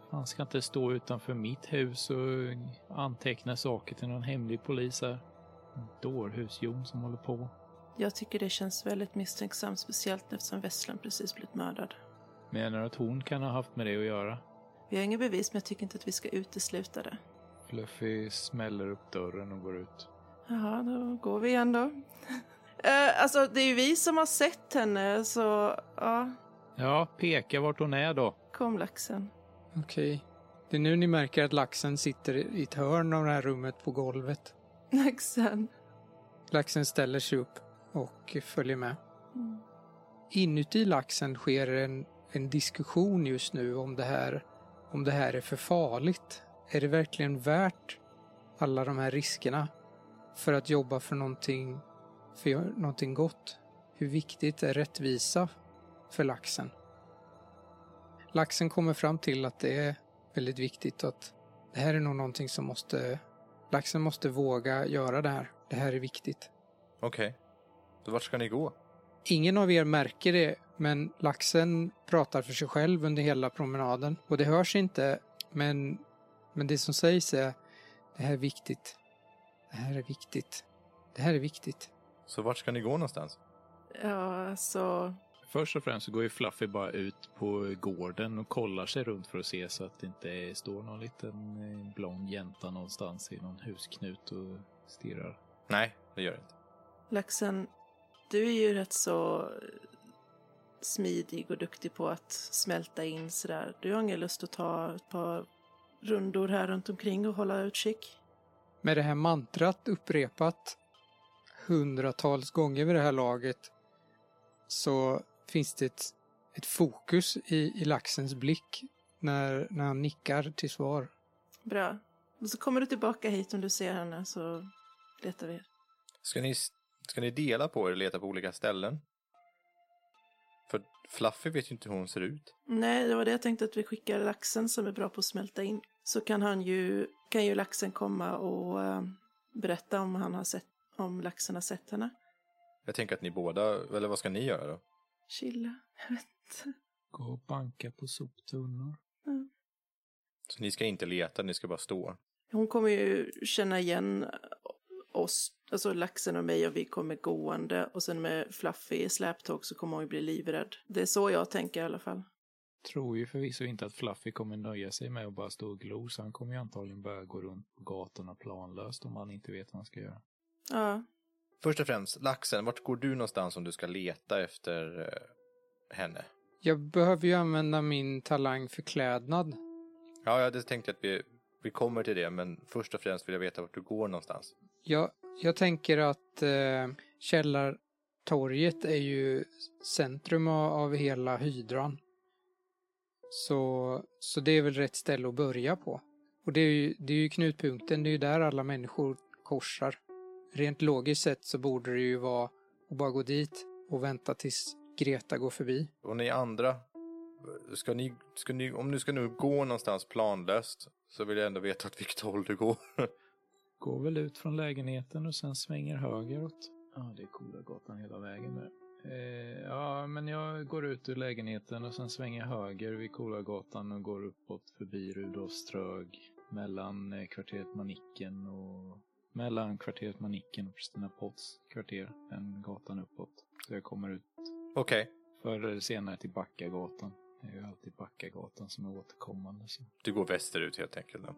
Han ska inte stå utanför mitt hus och anteckna saker till någon hemlig polis här. Dårhus-Jon som håller på. Jag tycker det känns väldigt misstänksamt, speciellt eftersom Vesslan precis blivit mördad. Menar du att hon kan ha haft med det att göra? Vi har inga bevis, men jag tycker inte att vi ska utesluta det. Fluffy smäller upp dörren och går ut. Jaha, då går vi igen då. Eh, alltså, det är ju vi som har sett henne, så ja, Ja, peka vart hon är då. kom laxen. Okej. Det är nu ni märker att laxen sitter i ett hörn av det här rummet på golvet. Laxen. Laxen ställer sig upp och följer med. Mm. Inuti laxen sker en, en diskussion just nu om det här om det här är för farligt. Är det verkligen värt alla de här riskerna för att jobba för någonting, för någonting gott? Hur viktigt är rättvisa för laxen? Laxen kommer fram till att det är väldigt viktigt att det här är nog någonting som måste... Laxen måste våga göra det här. Det här är viktigt. Okej. Så vart ska ni gå? Ingen av er märker det, men laxen pratar för sig själv under hela promenaden. Och det hörs inte, men, men det som sägs är det här är viktigt. Det här är viktigt. Det här är viktigt. Så vart ska ni gå någonstans? Ja, alltså, Först och främst så går ju Fluffy bara ut på gården och kollar sig runt för att se så att det inte står någon liten eh, blond jänta någonstans i någon husknut och stirrar. Nej, det gör det inte. laxen, du är ju rätt så smidig och duktig på att smälta in sådär. Du har ingen lust att ta ett par rundor här runt omkring och hålla utkik? Med det här mantrat upprepat hundratals gånger vid det här laget så finns det ett, ett fokus i, i laxens blick när, när han nickar till svar. Bra. Och så kommer du tillbaka hit om du ser henne så letar vi. Ska ni, ska ni dela på er och leta på olika ställen? För Fluffy vet ju inte hur hon ser ut. Nej, det var det jag tänkte att vi skickar laxen som är bra på att smälta in. Så kan han ju, kan ju laxen komma och eh, berätta om han har sett, om laxen har sett henne. Jag tänker att ni båda, eller vad ska ni göra då? Chilla. Jag vet inte. Gå och banka på soptunnor. Så ni ska inte leta, ni ska bara stå. Hon kommer ju känna igen oss, alltså laxen och mig och vi kommer gående och sen med Fluffy i släptåg så kommer hon ju bli livrädd. Det är så jag tänker i alla fall. tror ju förvisso inte att Fluffy kommer nöja sig med att bara stå och glo, så han kommer ju antagligen börja gå runt på gatorna planlöst om han inte vet vad han ska göra. Ja. Först och främst, laxen, vart går du någonstans om du ska leta efter eh, henne? Jag behöver ju använda min talang för klädnad. Ja, jag hade tänkt att vi, vi kommer till det, men först och främst vill jag veta vart du går någonstans. Jag, jag tänker att eh, Källartorget är ju centrum av, av hela hydran. Så, så det är väl rätt ställe att börja på. Och det är ju, det är ju knutpunkten, det är ju där alla människor korsar. Rent logiskt sett så borde det ju vara att bara gå dit och vänta tills Greta går förbi. Och ni andra, ska ni, ska ni, om du ska nu gå någonstans planlöst så vill jag ändå veta åt vilket håll du går. Går väl ut från lägenheten och sen svänger högeråt. Ja, det är Kolagatan hela vägen där. Eh, ja, men jag går ut ur lägenheten och sen svänger höger vid Kolagatan och går uppåt förbi Rudolfströg mellan eh, kvarteret Manicken och mellan kvarteret Manicken och Kristina Potts kvarter, den gatan uppåt. Så jag kommer ut Okej, förr eller senare till Backagatan. Det är ju alltid Backagatan som är återkommande. Så. du går västerut helt enkelt. Då.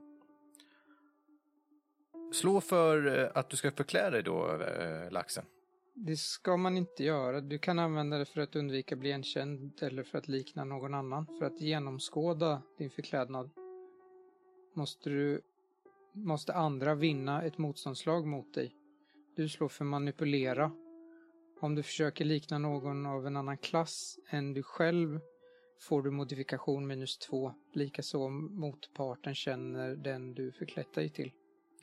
Slå för eh, att du ska förklä dig då, eh, laxen. Det ska man inte göra. Du kan använda det för att undvika bli igenkänd eller för att likna någon annan. För att genomskåda din förklädnad måste du måste andra vinna ett motståndslag mot dig. Du slår för manipulera. Om du försöker likna någon av en annan klass än du själv får du modifikation minus två. Likaså om motparten känner den du förklätt dig till.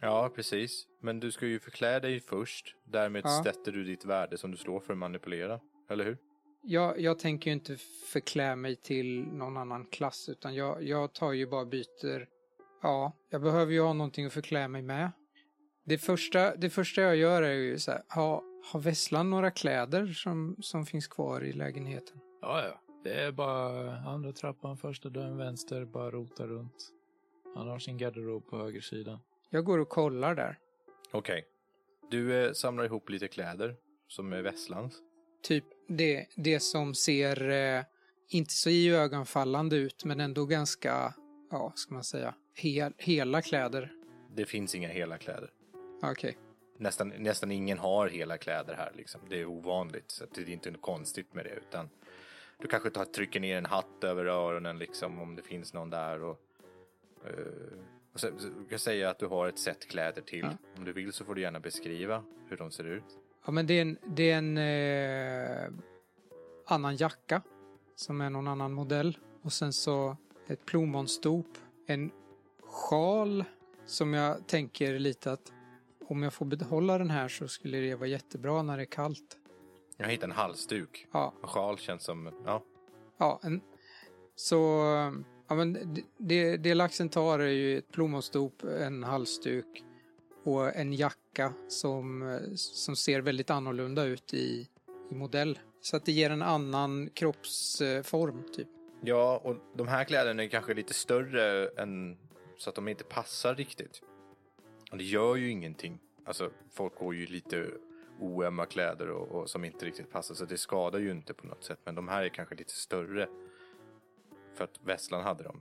Ja, precis. Men du ska ju förklä dig först. Därmed Ja. sätter du ditt värde som du slår för att manipulera. Eller hur? Jag, jag tänker ju inte förklä mig till någon annan klass utan jag, jag tar ju bara byter. Ja, jag behöver ju ha någonting att förklä mig med. Det första, det första jag gör är ju så här, ha, har Vesslan några kläder som, som finns kvar i lägenheten? Ja, ja. Det är bara andra trappan, första dörren vänster, bara rota runt. Han har sin garderob på högersidan. Jag går och kollar där. Okej. Du eh, samlar ihop lite kläder som är Vesslans. Typ det, det som ser eh, inte så iögonfallande ut men ändå ganska, ja, ska man säga, hel, hela kläder. Det finns inga hela kläder. Okej. Nästan, nästan ingen har hela kläder här liksom. Det är ovanligt. Så det är inte något konstigt med det. Utan du kanske tar, trycker ner en hatt över öronen liksom om det finns någon där. Och, eh, och så, du kan säga att du har ett set kläder till. Ja. Om du vill så får du gärna beskriva hur de ser ut. Ja, men det är en, det är en eh, annan jacka som är någon annan modell. Och sen så ett plommonstop, en sjal som jag tänker lite att om jag får behålla den här så skulle det vara jättebra när det är kallt. Jag hittade en halsduk. Ja, Och sjal känns som, ja. ja en, så ja, men det- det, det laxen tar är ju ett plommonstop, en halsduk och en jacka som, som ser väldigt annorlunda ut i, i modell. Så att det ger en annan kroppsform typ. Ja, och de här kläderna är kanske lite större än så att de inte passar riktigt. Och det gör ju ingenting. Alltså, folk går ju lite oömma kläder och, och som inte riktigt passar, så det skadar ju inte på något sätt. Men de här är kanske lite större. För att Vesslan hade dem.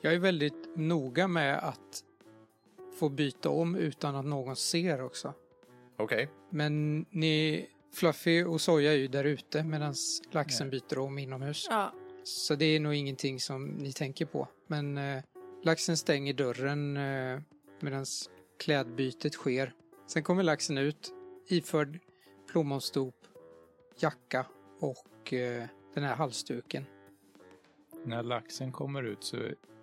Jag är väldigt noga med att få byta om utan att någon ser också. Okej, Men ni, Fluffy och Soja är ju där ute medan laxen byter om inomhus. Ja, Så det är nog ingenting som ni tänker på. Men eh, laxen stänger dörren eh, medan klädbytet sker. Sen kommer laxen ut iförd plommonstop, jacka och eh, den här halsduken. När laxen kommer ut så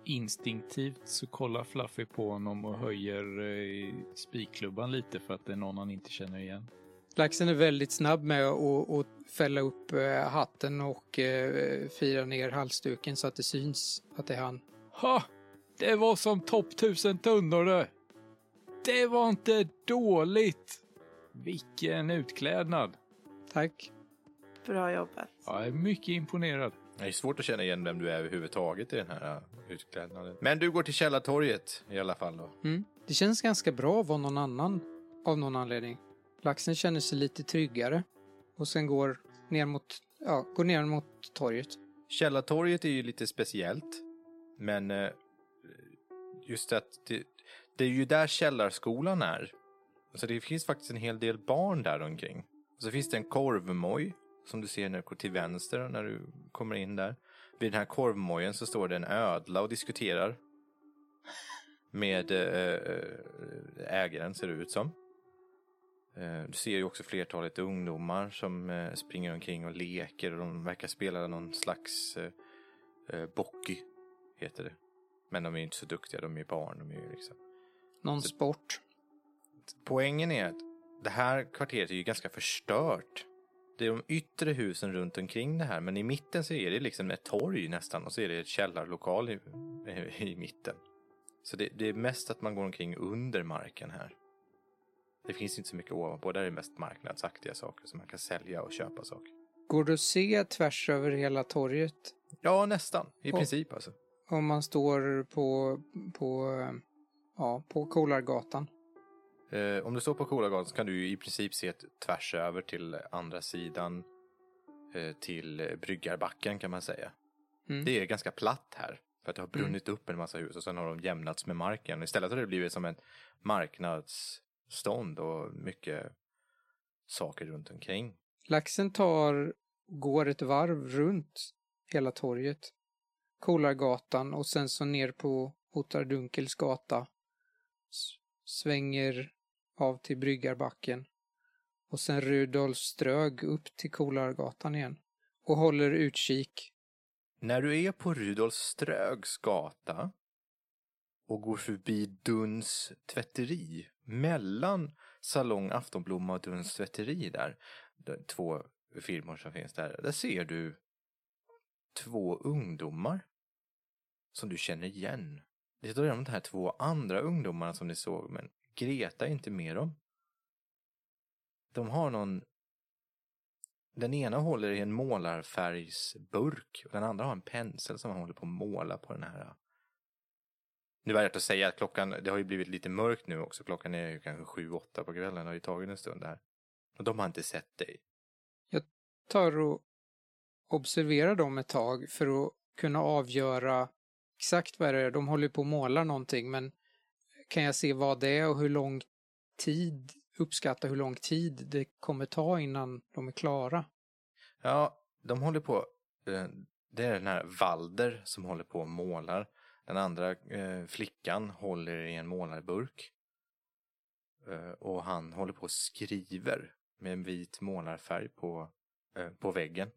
instinktivt så kollar Fluffy på honom och höjer eh, spikklubban lite för att det är någon han inte känner igen. Laxen är väldigt snabb med att, att fälla upp eh, hatten och eh, fira ner halsduken så att det syns att det är han. Ha! Det var som topp tusen tunnor det! Det var inte dåligt! Vilken utklädnad! Tack. bra jobbat. Jag är mycket imponerad. Det är svårt att känna igen vem du är överhuvudtaget i den här uh, utklädnaden. Men du går till Källartorget i alla fall då. Mm. Det känns ganska bra att vara någon annan av någon anledning. Laxen känner sig lite tryggare och sen går ner mot, ja, går ner mot torget. Källartorget är ju lite speciellt. Men eh, just att det, det är ju där källarskolan är. Så det finns faktiskt en hel del barn där omkring. Och så finns det en korvmoj som du ser när du går till vänster när du kommer in där. Vid den här korvmojen så står det en ödla och diskuterar. Med eh, ägaren ser det ut som. Eh, Du ser ju också flertalet ungdomar som eh, springer omkring och leker och de verkar spela någon slags eh, eh, bocky, heter det. Men de är ju inte så duktiga, de är ju barn. De är ju liksom. Någon sport. Poängen är att det här kvarteret är ju ganska förstört. Det är de yttre husen runt omkring det här, men i mitten så är det liksom ett torg nästan och så är det ett källarlokal i, i mitten. Så det, det är mest att man går omkring under marken här. Det finns inte så mycket ovanpå, där är det mest marknadsaktiga saker som man kan sälja och köpa saker. Går det att se tvärs över hela torget? Ja, nästan. I Och- princip alltså. Om man står på, på, ja, på Kolargatan. Eh, om du står på Kolagatan så kan du ju i princip se tvärs över till andra sidan eh, till Bryggarbacken kan man säga. Mm. Det är ganska platt här. För att det har brunnit upp en massa hus och sen har de jämnats med marken. Istället har det blivit som ett marknadsstånd och mycket saker runt omkring. Laxen tar, går ett varv runt hela torget. Kolargatan och sen så ner på Ottar Dunkels gata. Svänger av till Bryggarbacken. Och sen Rudolf Strög upp till Kolargatan igen. Och håller utkik. När du är på Rudolf Strögs gata och går förbi Duns tvätteri, mellan Salong Aftonblomma och Duns tvätteri där, två firmor som finns där, där ser du två ungdomar som du känner igen. Det är de här två andra ungdomarna som ni såg, men Greta är inte med dem. De har någon den ena håller i en målarfärgsburk och den andra har en pensel som han håller på att måla på den här. Äh. Nu är det att säga att klockan, det har ju blivit lite mörkt nu också. Klockan är ju kanske sju, åtta på kvällen. Det har ju tagit en stund här. Och de har inte sett dig. Jag Tar och observerar dem ett tag för att kunna avgöra exakt vad det är. De håller på att måla någonting men kan jag se vad det är och hur lång tid, uppskatta hur lång tid det kommer ta innan de är klara. Ja, de håller på. eh, Det är den här Valder som håller på och målar. Den andra eh, flickan håller i en målarburk. Eh, och han håller på och skriver med en vit målarfärg på, på väggen.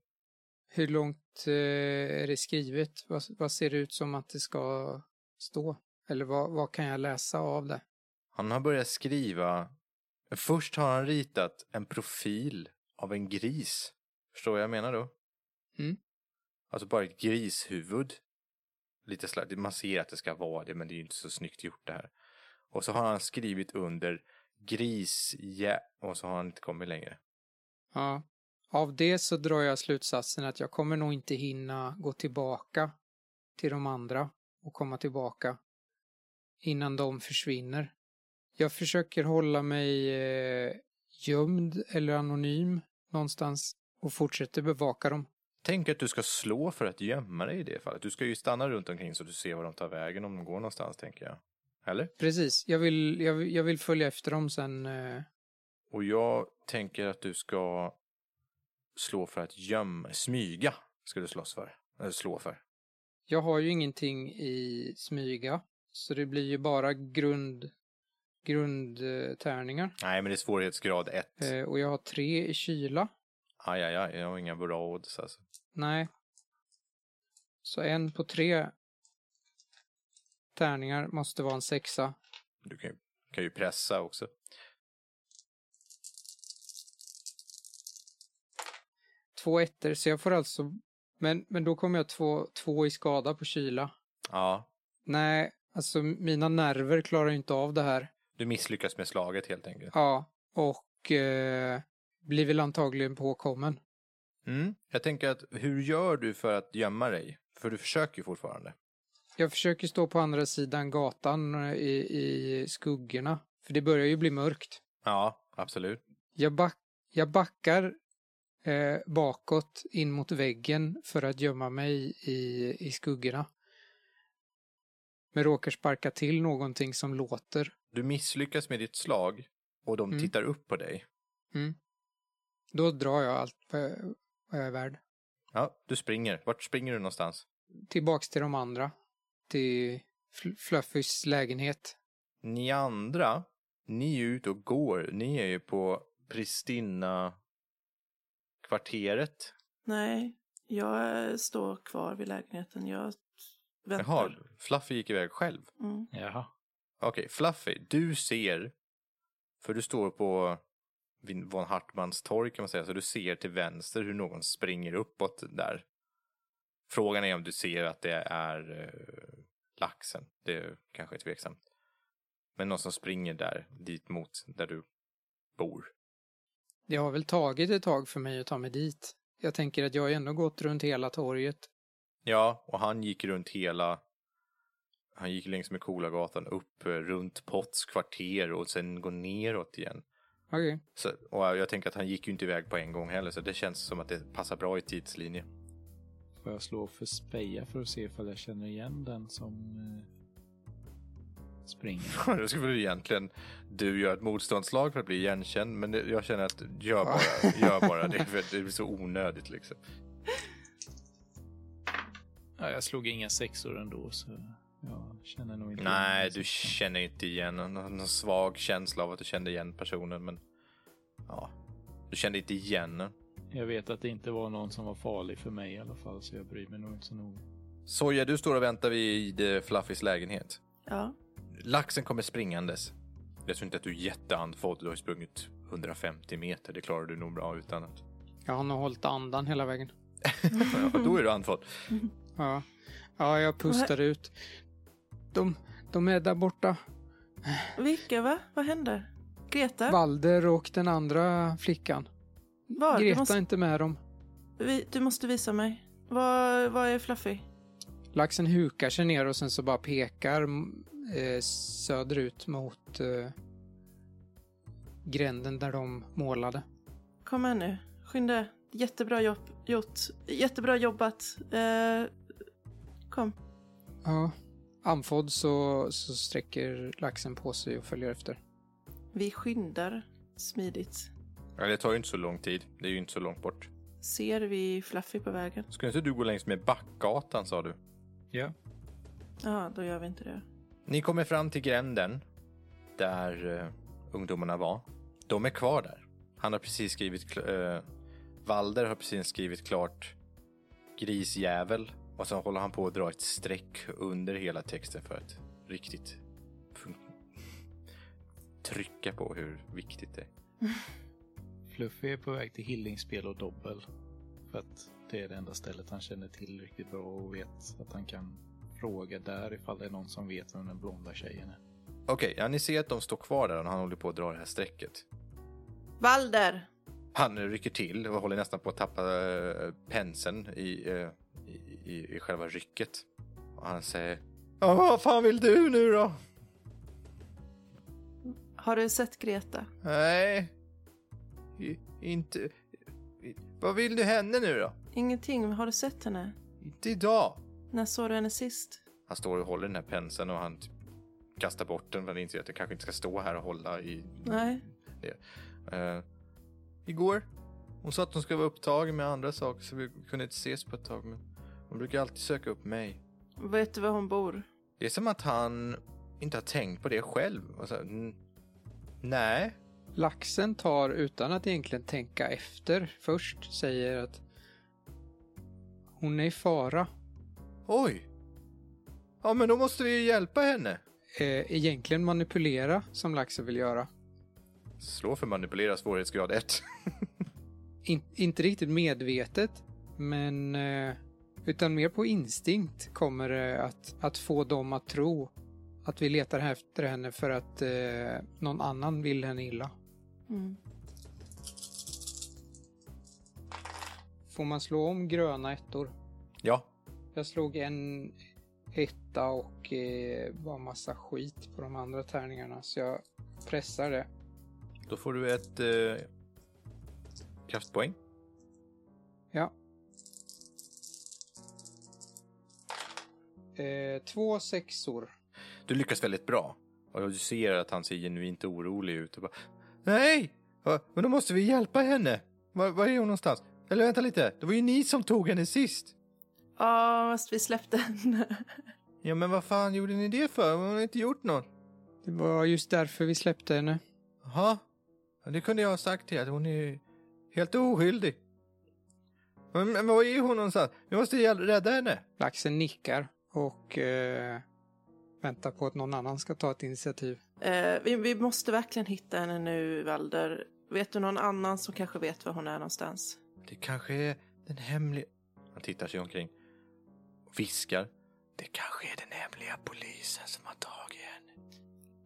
Hur långt är det skrivet? Vad, vad ser det ut som att det ska stå? Eller vad, vad kan jag läsa av det? Han har börjat skriva. Först har han ritat en profil av en gris. Förstår vad jag menar då? Mm. Alltså bara ett grishuvud. Lite slags, man ser att det ska vara det men det är ju inte så snyggt gjort det här. Och så har han skrivit under grisjä och så har han inte kommit längre. Ja. Av det så drar jag slutsatsen att jag kommer nog inte hinna gå tillbaka till de andra och komma tillbaka innan de försvinner. Jag försöker hålla mig eh, gömd eller anonym någonstans och fortsätter bevaka dem. Tänk att du ska slå för att gömma dig i det fallet. Du ska ju stanna runt omkring så du ser var de tar vägen om de går någonstans tänker jag. Eller? Precis, jag vill, jag, vill- jag vill följa efter dem sen. Eh, Och jag tänker att du ska slå för att gömma, smyga ska du slåss för. Eller slå för. jag har ju ingenting i smyga, så det blir ju bara grund grundtärningar. Nej, men det är svårighetsgrad 1. Eh, och jag har tre i kyla. Aj, aj, aj, jag har inga bra odds alltså. Nej. Så en på tre tärningar måste vara en sexa. Du kan ju, kan ju pressa också. Två ettor, så jag får alltså... Men, men då kommer jag två, två i skada på kyla. Ja, Nej, alltså mina nerver klarar inte av det här. du misslyckas med slaget helt enkelt. Ja, och eh, blir väl antagligen påkommen. Mm. Jag tänker att hur gör du för att gömma dig? För du försöker ju fortfarande. Jag försöker stå på andra sidan gatan eh, i, i skuggorna. För det börjar ju bli mörkt. Ja, absolut. Jag, back, jag backar eh, bakåt in mot väggen för att gömma mig i, i skuggorna. Men råkar sparka till någonting som låter. Du misslyckas med ditt slag och de Mm. tittar upp på dig. Då drar jag allt jag- vad jag är värd. Ja, du springer. Vart springer du någonstans? Tillbaks till de andra. Till Fl- Fluffys lägenhet. Ni andra, ni är ute och går. Ni är ju på Pristina kvarteret. Nej, jag står kvar vid lägenheten. Jag väntar. Jaha, Fluffy gick iväg själv. Mm. Jaha. Okej, Fluffy, du ser, för du står på von Hartmans torg kan man säga, så du ser till vänster hur någon springer uppåt där. Frågan är om du ser att det är eh, laxen. Det kanske är tveksamt. Men någon som springer där, dit mot där du bor. Det har väl tagit ett tag för mig att ta mig dit. Jag tänker att jag har ändå gått runt hela torget. Ja, och han gick runt hela... Han gick längs med Kolagatan upp eh, runt Potts kvarter och sen går neråt igen. Okej. Så, och jag tänker att han gick ju inte iväg på en gång heller, så det känns som att det passar bra i tidslinje. Får jag slå för speja för att se ifall jag känner igen den som eh, springer? Då skulle väl egentligen du göra ett motståndslag för att bli igenkänd, men det, jag känner att gör bara, gör bara det, för att det är så onödigt liksom. Ja, jag slog inga sexor ändå så jag känner nog inte Nej, igen du känner inte igen någon, någon svag känsla av att du kände igen personen, men ja, du kände inte igen den. Jag vet att det inte var någon som var farlig för mig i alla fall så jag bryr mig nog inte så noga. Soja, du står och väntar vid eh, Fluffys lägenhet. Ja, Laxen kommer springandes. Jag tror inte att du är jätteandfådd, du har ju sprungit 150 meter, det klarar du nog bra utan att... Jag har nog hållit andan hela vägen. Ja, då är du andfådd. Ja. Ja, jag pustar ut. De, de är där borta. vilka va? Vad händer? Greta? Valder och den andra flickan. Var? Greta är måste, inte med dem. vi, du måste visa mig. Vad vad är Fluffy? Laxen hukar sig ner och sen så bara pekar eh, söderut mot eh, gränden där de målade. Kom här nu. Skynda. Jättebra jobb, gjort. Jättebra jobbat. Eh, kom. Ja. Andfådd så, så sträcker laxen på sig och följer efter. Vi skyndar smidigt. Ja, det tar ju inte så lång tid, det är ju inte så långt bort. Ser vi Fluffy på vägen? Skulle inte du gå längs med Backgatan sa du? Ja. Ja, då gör vi inte det. Ni kommer fram till gränden där eh, ungdomarna var. De är kvar där. Han har precis skrivit, eh, Valder har precis skrivit klart grisjävel och så håller han på att dra ett streck under hela texten för att riktigt trycka på hur viktigt det är. Fluffy är på väg till Hillingspel och Dobbel. För att det är det enda stället han känner till riktigt bra och vet att han kan fråga där ifall det är någon som vet vem den blonda tjejen är. Okej, ja, ni ser att de står kvar där och han håller på att dra det här strecket. Valder! Han rycker till och håller nästan på att tappa uh, penseln i, eh, i, i, i själva rycket. Och han säger Ja, vad fan vill du nu då? Har du sett Greta? Nej, I, inte... I, vad vill du henne nu då? Ingenting. Har du sett henne? Inte idag. När såg du henne sist? Han står och håller den här penseln och han typ kastar bort den för han inser att det kanske inte ska stå här och hålla i... Nej. Eh, igår. Hon sa att hon skulle vara upptagen med andra saker så vi kunde inte ses på ett tag. Men hon brukar alltid söka upp mig. Vet du var hon bor? Det är som att han inte har tänkt på det själv. Och så, n- nej. Laxen tar utan att egentligen tänka efter först säger att hon är i fara. Oj. Ja, men då måste vi ju hjälpa henne. Eh, egentligen manipulera som laxen vill göra. Slå för manipulera svårighetsgrad 1. In, inte riktigt medvetet, men eh, utan mer på instinkt kommer det att, att få dem att tro att vi letar efter henne för att eh, någon annan vill henne illa. Mm. Får man slå om gröna ettor? ja. Jag slog en etta och eh, bara massa skit på de andra tärningarna så jag pressar det. Då får du ett eh, kraftpoäng. Eh, två sexor. Du lyckas väldigt bra. Och du ser att han ser genuint orolig ut. Och bara, Nej! Men då måste vi hjälpa henne. Var, var är hon någonstans? Eller vänta lite, det var ju ni som tog henne sist. Ja, fast vi släppte henne. Ja, men vad fan gjorde ni det för? Hon har inte gjort något. Det var just därför vi släppte henne. Jaha. Ja, det kunde jag ha sagt till att hon är helt oskyldig. Men, men var är hon någonstans? Vi måste rädda henne. Laxen nickar och eh, väntar på att någon annan ska ta ett initiativ. Eh, vi, vi måste verkligen hitta henne nu, Valder. Vet du någon annan som kanske vet var hon är någonstans? Det kanske är den hemliga... Han tittar sig omkring och viskar. Det kanske är den hemliga polisen som har tagit henne.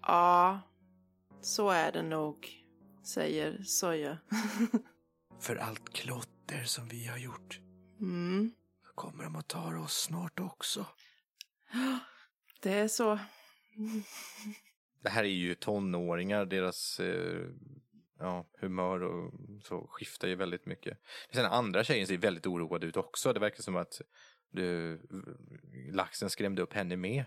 Ja, så är det nog, säger Soja. För allt klotter som vi har gjort mm, kommer de att ta oss snart också. det är så. Det här är ju tonåringar, deras eh, ja, humör och så skiftar ju väldigt mycket. Sen andra tjejen ser väldigt oroad ut också. Det verkar som att du, laxen skrämde upp henne med.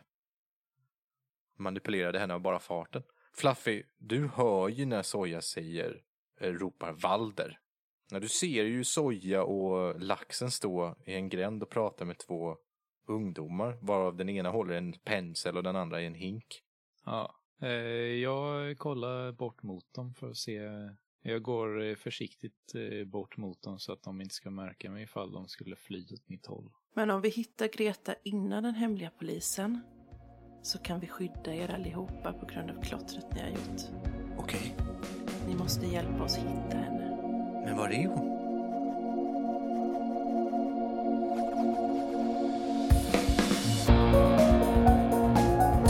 Manipulerade henne av bara farten. Fluffy, du hör ju när Soja säger, eh, ropar Valder. När du ser ju Soja och laxen stå i en gränd och prata med två ungdomar, varav den ena håller en pensel och den andra i en hink. Ja, eh, jag kollar bort mot dem för att se. Jag går eh, försiktigt eh, bort mot dem så att de inte ska märka mig ifall de skulle fly åt mitt håll. Men om vi hittar Greta innan den hemliga polisen så kan vi skydda er allihopa på grund av klottret ni har gjort. Okej, Ni måste hjälpa oss hitta henne. men var är hon?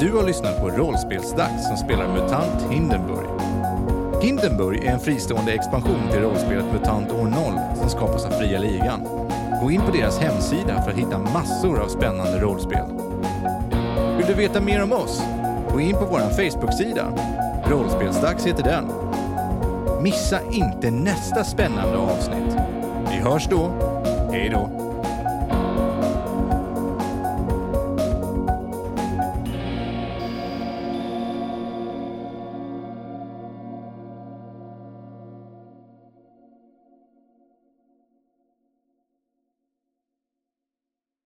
Du har lyssnat på Rollspelsdags som spelar MUTANT Hindenburg. Hindenburg är en fristående expansion till rollspelet MUTANT år 0 som skapas av Fria Ligan. Gå in på deras hemsida för att hitta massor av spännande rollspel. Vill du veta mer om oss? Gå in på vår Facebook-sida. Rollspelsdags heter den. Missa inte nästa spännande avsnitt. Vi hörs då. Hej då!